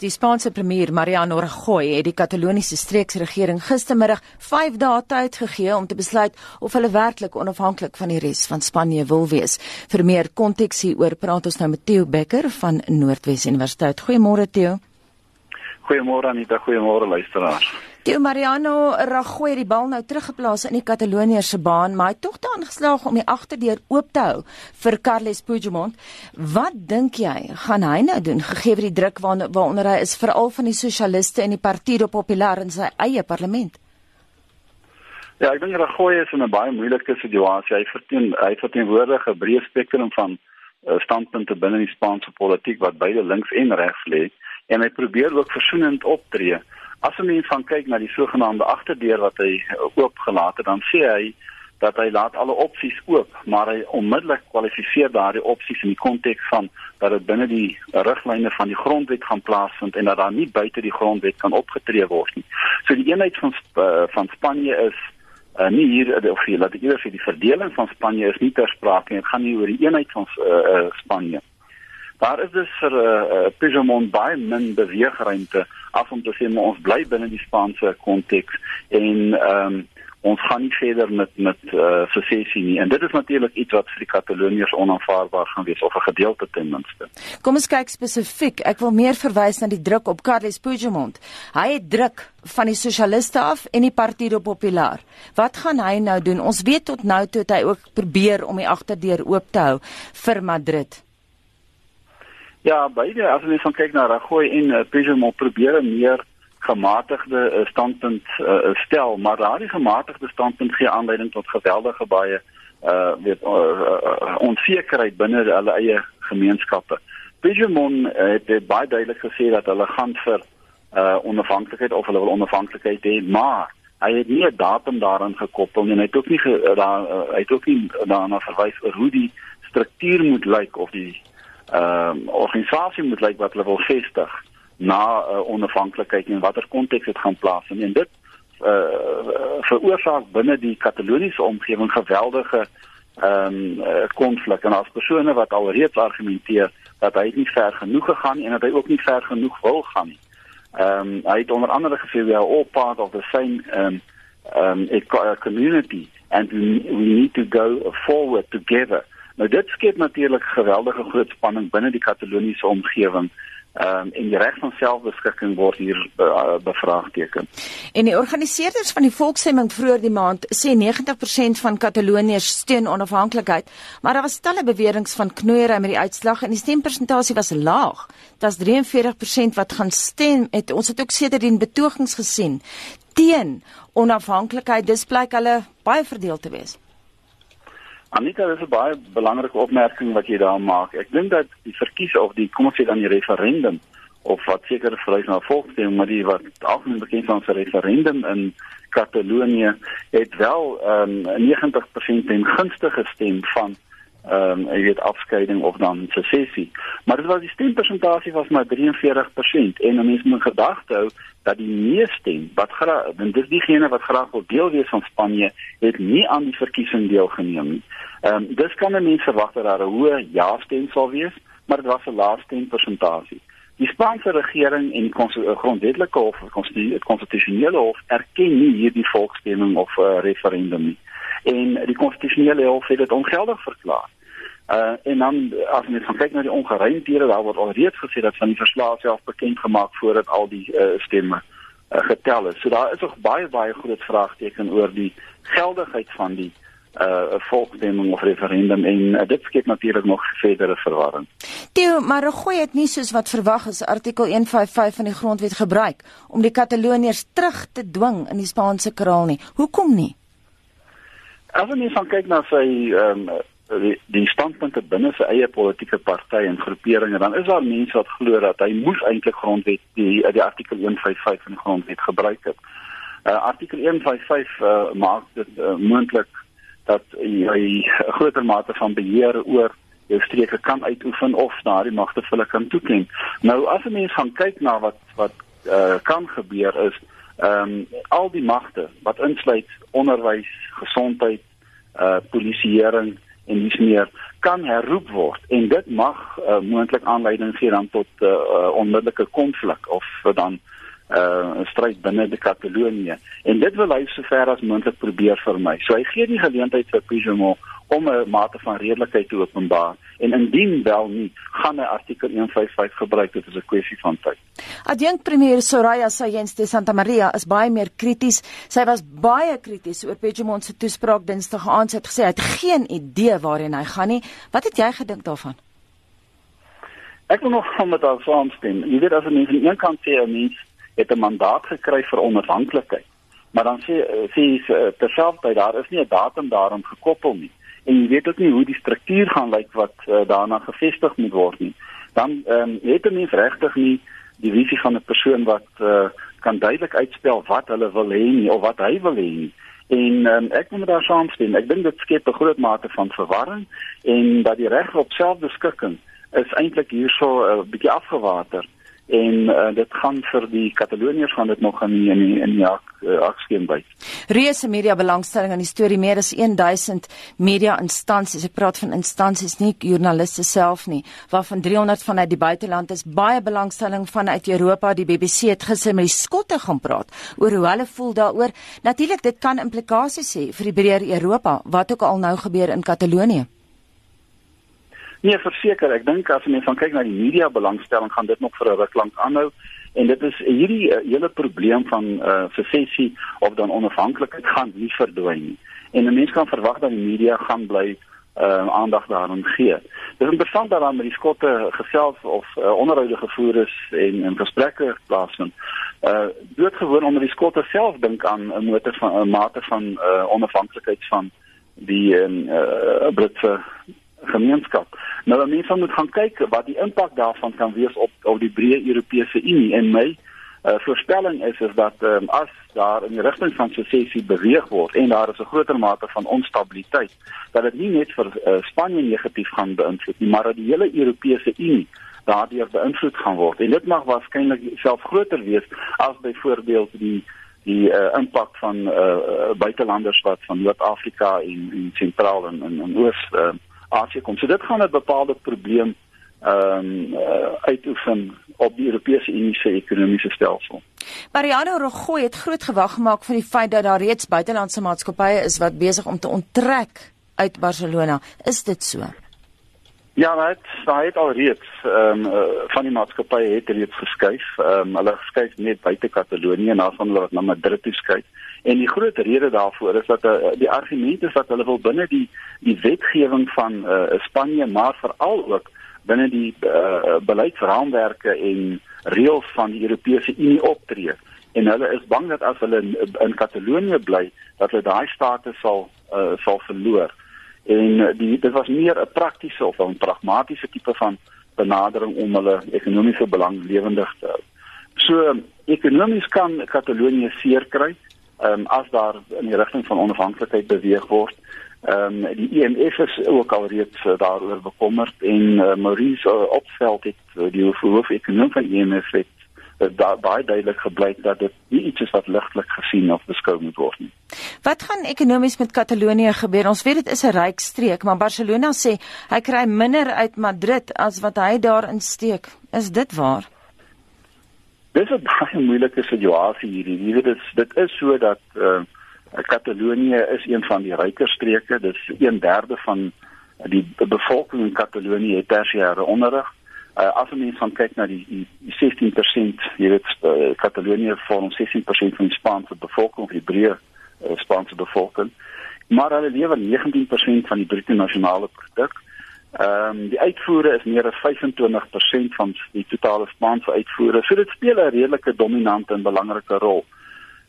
Die Spaanse premier Mariano Rajoy het die Kataloniese streeksregering gistermiddag 5 dae tyd gegee om te besluit of hulle werklik onafhanklik van die res van Spanje wil wees. Vir meer konteks hieroor praat ons nou met Theo Becker van Noordwes Universiteit. Goeiemôre Theo. Goeiemôre Anita, goeiemôre luisteraars. Die Mariano Rajoy het die bal nou teruggeplaas in die Kataloniërs se baan, maar hy het tog daarin geslaag om die agterdeur oop te hou vir Carles Puigdemont. Wat dink jy gaan hy nou doen gegee die druk waaronder hy is veral van die sosialiste en die Partido Popular in sy eie parlement? Ja, ek dink Rajoy is in 'n baie moeilike situasie. Hy verteen hy verteenwoordig 'n breë spektrum van uh, standpunte binne die Spaanse politiek wat beide links en regs lê en hy probeer ook versoenend optree. As 'n mens van kyk na die sogenaamde agterdeur wat hy eh, oopgelaat het, dan sê hy dat hy laat alle opsies oop, maar hy onmiddellik kwalifiseer daardie opsies in die konteks van dat dit binne die riglyne van die grondwet gaan plaasvind en dat daar nie buite die grondwet kan opgetree word nie. So die eenheid van uh, van Spanje is uh, nie hier of hier laat ek eers vir die verdeling van Spanje is nie ter sprake nie. Dit gaan nie oor die eenheid van uh, Spanje. Daar is dus vir 'n uh, uh, Pizarro baie min beweegruimte af om te sê ons bly binne die Spaanse konteks en ehm um, ons gaan nie verder met met uh, secessie nie en dit is natuurlik iets wat vir die Kataloniërs onaanvaarbaar gaan wees of 'n gedeelte ten minste. Kom ons kyk spesifiek. Ek wil meer verwys na die druk op Carles Puigdemont. Hy het druk van die sosialiste af en die Partido Popular. Wat gaan hy nou doen? Ons weet tot nou toe het hy ook probeer om die agterdeur oop te hou vir Madrid. Ja, beide as ons van kyk na Rajoy en uh, Puigdemont probeer 'n meer gematigde uh, standpunt uh, stel, maar daardie gematigde standpunt gee aanleiding tot geweldige baie uh weet uh, uh, onsekerheid binne hulle eie gemeenskappe. Puigdemont uh, het, het baie duidelik gesê dat hulle gaan vir uh onafhanklikheid of hulle wil onafhanklikheid hê, maar hy het nie 'n datum daaraan gekoppel nie. Hy het ook nie ge, daar uh, hy het ook nie daarna verwys oor hoe die struktuur moet lyk of die ehm um, organisasie moet lyk wat hulle wil vestig na uh, onafhanklikheid en watter konteks dit gaan plaas en dit uh, veroorsaak binne die Kataloniese omgewing geweldige ehm um, konflik en as persone wat alreeds argumenteer dat hy nie ver genoeg gegaan en dat hy ook nie ver genoeg wil gaan nie. Ehm um, hy het onder andere gesê we are all part of the same um um a community and we, we need to go forward together. Nou dit skep natuurlik geweldige groot spanning binne die Kataloniese omgewing. Um, en die reg van selfbeskikking word hier uh, bevraagteken. En die organiseerders van die volksstemming vroeër die maand sê 90% van Kataloniërs steun onafhanklikheid, maar daar was talle beweringe van knoeiery met die uitslag en die stempersentasie was laag. Dit's 43% wat gaan stem. Het, ons het ook sedertdien betogings gesien teen onafhanklikheid. Dis blyk hulle baie verdeel te wees. Anita, dis 'n baie belangrike opmerking wat jy daar maak. Ek dink dat die verkies of die kom ons sê dan die referendum of wat seker verwys na volksstemming, maar die wat algemeen bekend staan as 'n referendum in Katalonië het wel um, 90% ten gunste gestem van ehm um, jy weet afskeiding of dan secessie. Maar dit was die stempersentasie was maar 43% en mense moet gedagte hou dat die meeste wat graag en dis diegene wat graag wil deel wees van Spanje het nie aan die verkiesing deelgeneem nie. Ehm um, dis kan mense verwag dat daar 'n hoë ja stem sal wees, maar dit was 'n lae stempersentasie. Die Spaanse regering en die grondwetlike hof, die konstitusionele hof erken nie hierdie volksstemming of uh, referendum nie en die konstitusionele hof het dit ongeldig verklaar. Uh en dan as mens kyk na die ongeruimdhede, daar word alreeds gesê dat van die verslae self bekend gemaak voordat al die uh, stemme uh, getel is. So daar is nog baie baie groot vraagteken oor die geldigheid van die uh volksstemming of referendum en uh, dit skep natuurlik nog verdere verwarring. Theo, maar Regoy het nie soos wat verwag is artikel 155 van die grondwet gebruik om die Kataloniërs terug te dwing in die Spaanse kraal nie. Hoekom nie? As ons dan kyk na sy ehm um, die, die standpunte binne sy eie politieke party en groeperinge, dan is daar mense wat glo dat hy moes eintlik grondwet die die artikel 155 van die grondwet gebruik het. Uh, artikel 155 uh, maak dit uh, moontlik dat jy 'n groter mate van beheer oor jou streke kan uitoefen of daardie magte vir hulle kan toeken. Nou as 'n mens gaan kyk na wat wat uh, kan gebeur is ehm um, al die magte wat insluit onderwys, gesondheid, uh polisieering en dis meer kan herroep word en dit mag uh, moontlik aanleiding gee dan tot 'n uh, uh, onmiddellike konflik of dan uh, stryd binne die Katalonië en dit wil hy sover as moontlik probeer vermy. So hy gee die geleentheid vir Puigdemont om 'n mate van redelikheid te openbaar en indien wel nie gaan hy artikel 155 gebruik dit is 'n kwessie van tyd. Adjunk premier Soraya Sayens de Santa Maria is baie meer krities. Sy was baie krities oor Puigdemont se toespraak Dinsdag aand. Sy het gesê hy het geen idee waarheen hy gaan nie. Wat het jy gedink daarvan? Ek wil nog van met haar saamstem. Jy weet as 'n mens aan een kant sê 'n mens het 'n mandaat gekry vir onafhanklikheid, maar dan sê sê sy terselfdertyd daar is nie 'n datum daaraan gekoppel nie en jy weet ook nie hoe die struktuur gaan lyk wat uh, daarna gevestig moet word nie. Dan ehm um, het 'n mens regtig nie die visie van 'n persoon wat uh, kan duidelik uitspel wat hulle wil hê nie of wat hy wil hê nie. En um, ek moet daar saamstem. Ek dink dit skep 'n groot mate van verwarring en dat die reg op selfbeskikking is eintlik hierso 'n uh, bietjie afgewater en uh, dit gaan vir die Kataloniërs gaan dit nog in die, in die, in die ak, uh, akskeem by. Reuse media belangstelling aan die storie meer as 1000 media instansies. Ek praat van instansies nie joernaliste self nie, waarvan 300 vanuit die buiteland is. Baie belangstelling vanuit Europa. Die BBC het gister met die skotte gaan praat oor hoe hulle voel daaroor. Natuurlik dit kan implikasies hê vir die breër Europa wat ook al nou gebeur in Katalonië. Nee, verseker, ek dink as mense van kyk na die media belangstelling gaan dit nog vir 'n ruk lank aanhou en dit is hierdie uh, hele probleem van uh eh, secessie of dan onafhanklikheid gaan nie verdwyn nie. En 'n mens kan verwag dat die media gaan bly uh aandag daaraan gee. Dit is interessant dat daar met die skotte gesels of uh, onderhoude gevoer is en en gesprekke plaasvind. Uh doodgewoon onder die skotte self dink aan 'n motor van 'n mate van uh onafhanklikheid van die uh Britse gemeenskap. Nou mense moet gaan kyk wat die impak daarvan kan wees op op die breë Europese Unie. En my uh, voorspelling is is dat um, as daar in die rigting van suksesie beweeg word en daar is 'n groter mate van onstabiliteit dat dit nie net vir uh, Spanje negatief gaan beïnvloed nie maar dat die hele Europese Unie daardeur beïnvloed gaan word. En dit mag waarskynlik self groter wees as byvoorbeeld die die uh, impak van uh, buitelanders wat van Noord-Afrika en en sentraal en en, en oos uh, Asië kom. So dit gaan 'n bepaalde probleem ehm um, uh, uitoefen op die Europese Unie se ekonomiese stelsel. Mariano Rogoy het groot gewag gemaak van die feit dat daar reeds buitelandse maatskappye is wat besig om te onttrek uit Barcelona. Is dit so? Ja, maar dit sê dit al reeds ehm um, uh, van die maatskappye het reeds geskuif. Ehm um, hulle geskuif net buite Katalonië en dan van hulle wat na Madrid toe skuif. En die groot rede daarvoor is dat uh, die argument is dat hulle wil binne die die wetgewing van uh, Spanje maar veral ook binne die uh, beleidsraamwerke en reëls van die Europese Unie optree. En hulle is bang dat as hulle in, in Katalonië bly, dat hulle daai status sal uh, sal verloor. En die dit was meer 'n praktiese of 'n pragmatiese tipe van benadering om hulle ekonomiese belang lewendig te hou. So ekonomies kan Katalonië seer kry ehm um, as daar in die rigting van onafhanklikheid beweeg word. Ehm um, die IMF is ook al reeds uh, daaroor bekommerd en uh, Maurice uh, opveld het uh, die hoof ekonom van IMF het uh, daar baie duidelik gebleik dat dit nie iets is wat ligtelik gesien of beskou moet word nie. Wat gaan ekonomies met Katalonië gebeur? Ons weet dit is 'n ryk streek, maar Barcelona sê hy kry minder uit Madrid as wat hy daar insteek. Is dit waar? Dis 'n baie moeilike situasie hierdie. Jy weet dit dit is so dat uh Katalonië is een van die ryker streke. Dit is 1/3 van die bevolking in Katalonië het tersiêre onderrig. Uh as ons van kyk na die, die, die 16%, jy weet uh, Katalonië vorm 16% van die Spaanse bevolking, die breë Spaanse bevolking. Maar hulle lewer 19% van die bruto nasionale produk. Ehm um, die uitvoere is meer as 25% van die totale Spaanse uitvoere. So dit speel 'n redelike dominante en belangrike rol.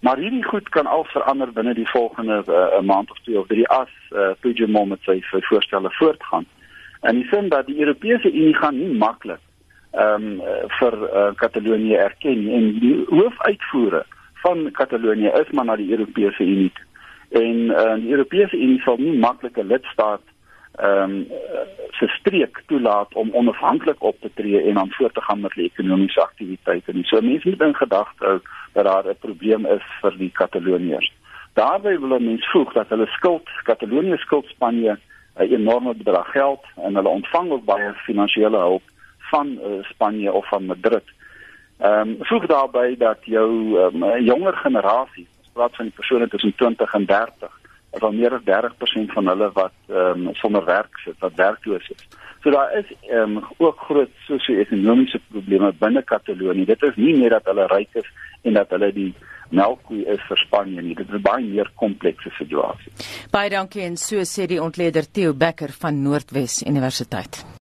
Maar hierdie goed kan al verander binne die volgende uh, maand of twee of drie as uh, Puigdemont met sy voorstelle voortgaan. En die sin dat die Europese Unie gaan nie maklik ehm um, vir uh, Katalonië erken en die hoofuitvoere van Katalonië is maar na die Europese Unie. En uh, die Europese Unie sal nie maklike lidstaat ehm um, se streek toelaat om onafhanklik op te tree en aan voort te gaan met die ekonomiese aktiwiteite. En so mense moet in gedagte hou dat daar 'n probleem is vir die Kataloniërs. Daarby wil mense voeg dat hulle skuld Katalonië skuld Spanje 'n enorme bedrag geld en hulle ontvang ook baie finansiële hulp van uh, Spanje of van Madrid. Ehm um, voeg daarbey dat jou um, jonger generasie, ons praat van die persone tussen 20 en 30, is al meer as 30% van hulle wat ehm um, sonder werk sit, wat werkloos is. So daar is ehm um, ook groot sosio-ekonomiese probleme binne Katalonië. Dit is nie net dat hulle ryk is en dat hulle die melkkoe is vir Spanje nie. Dit is baie meer komplekse situasie. Baie dankie en so sê die ontleder Theo Becker van Noordwes Universiteit.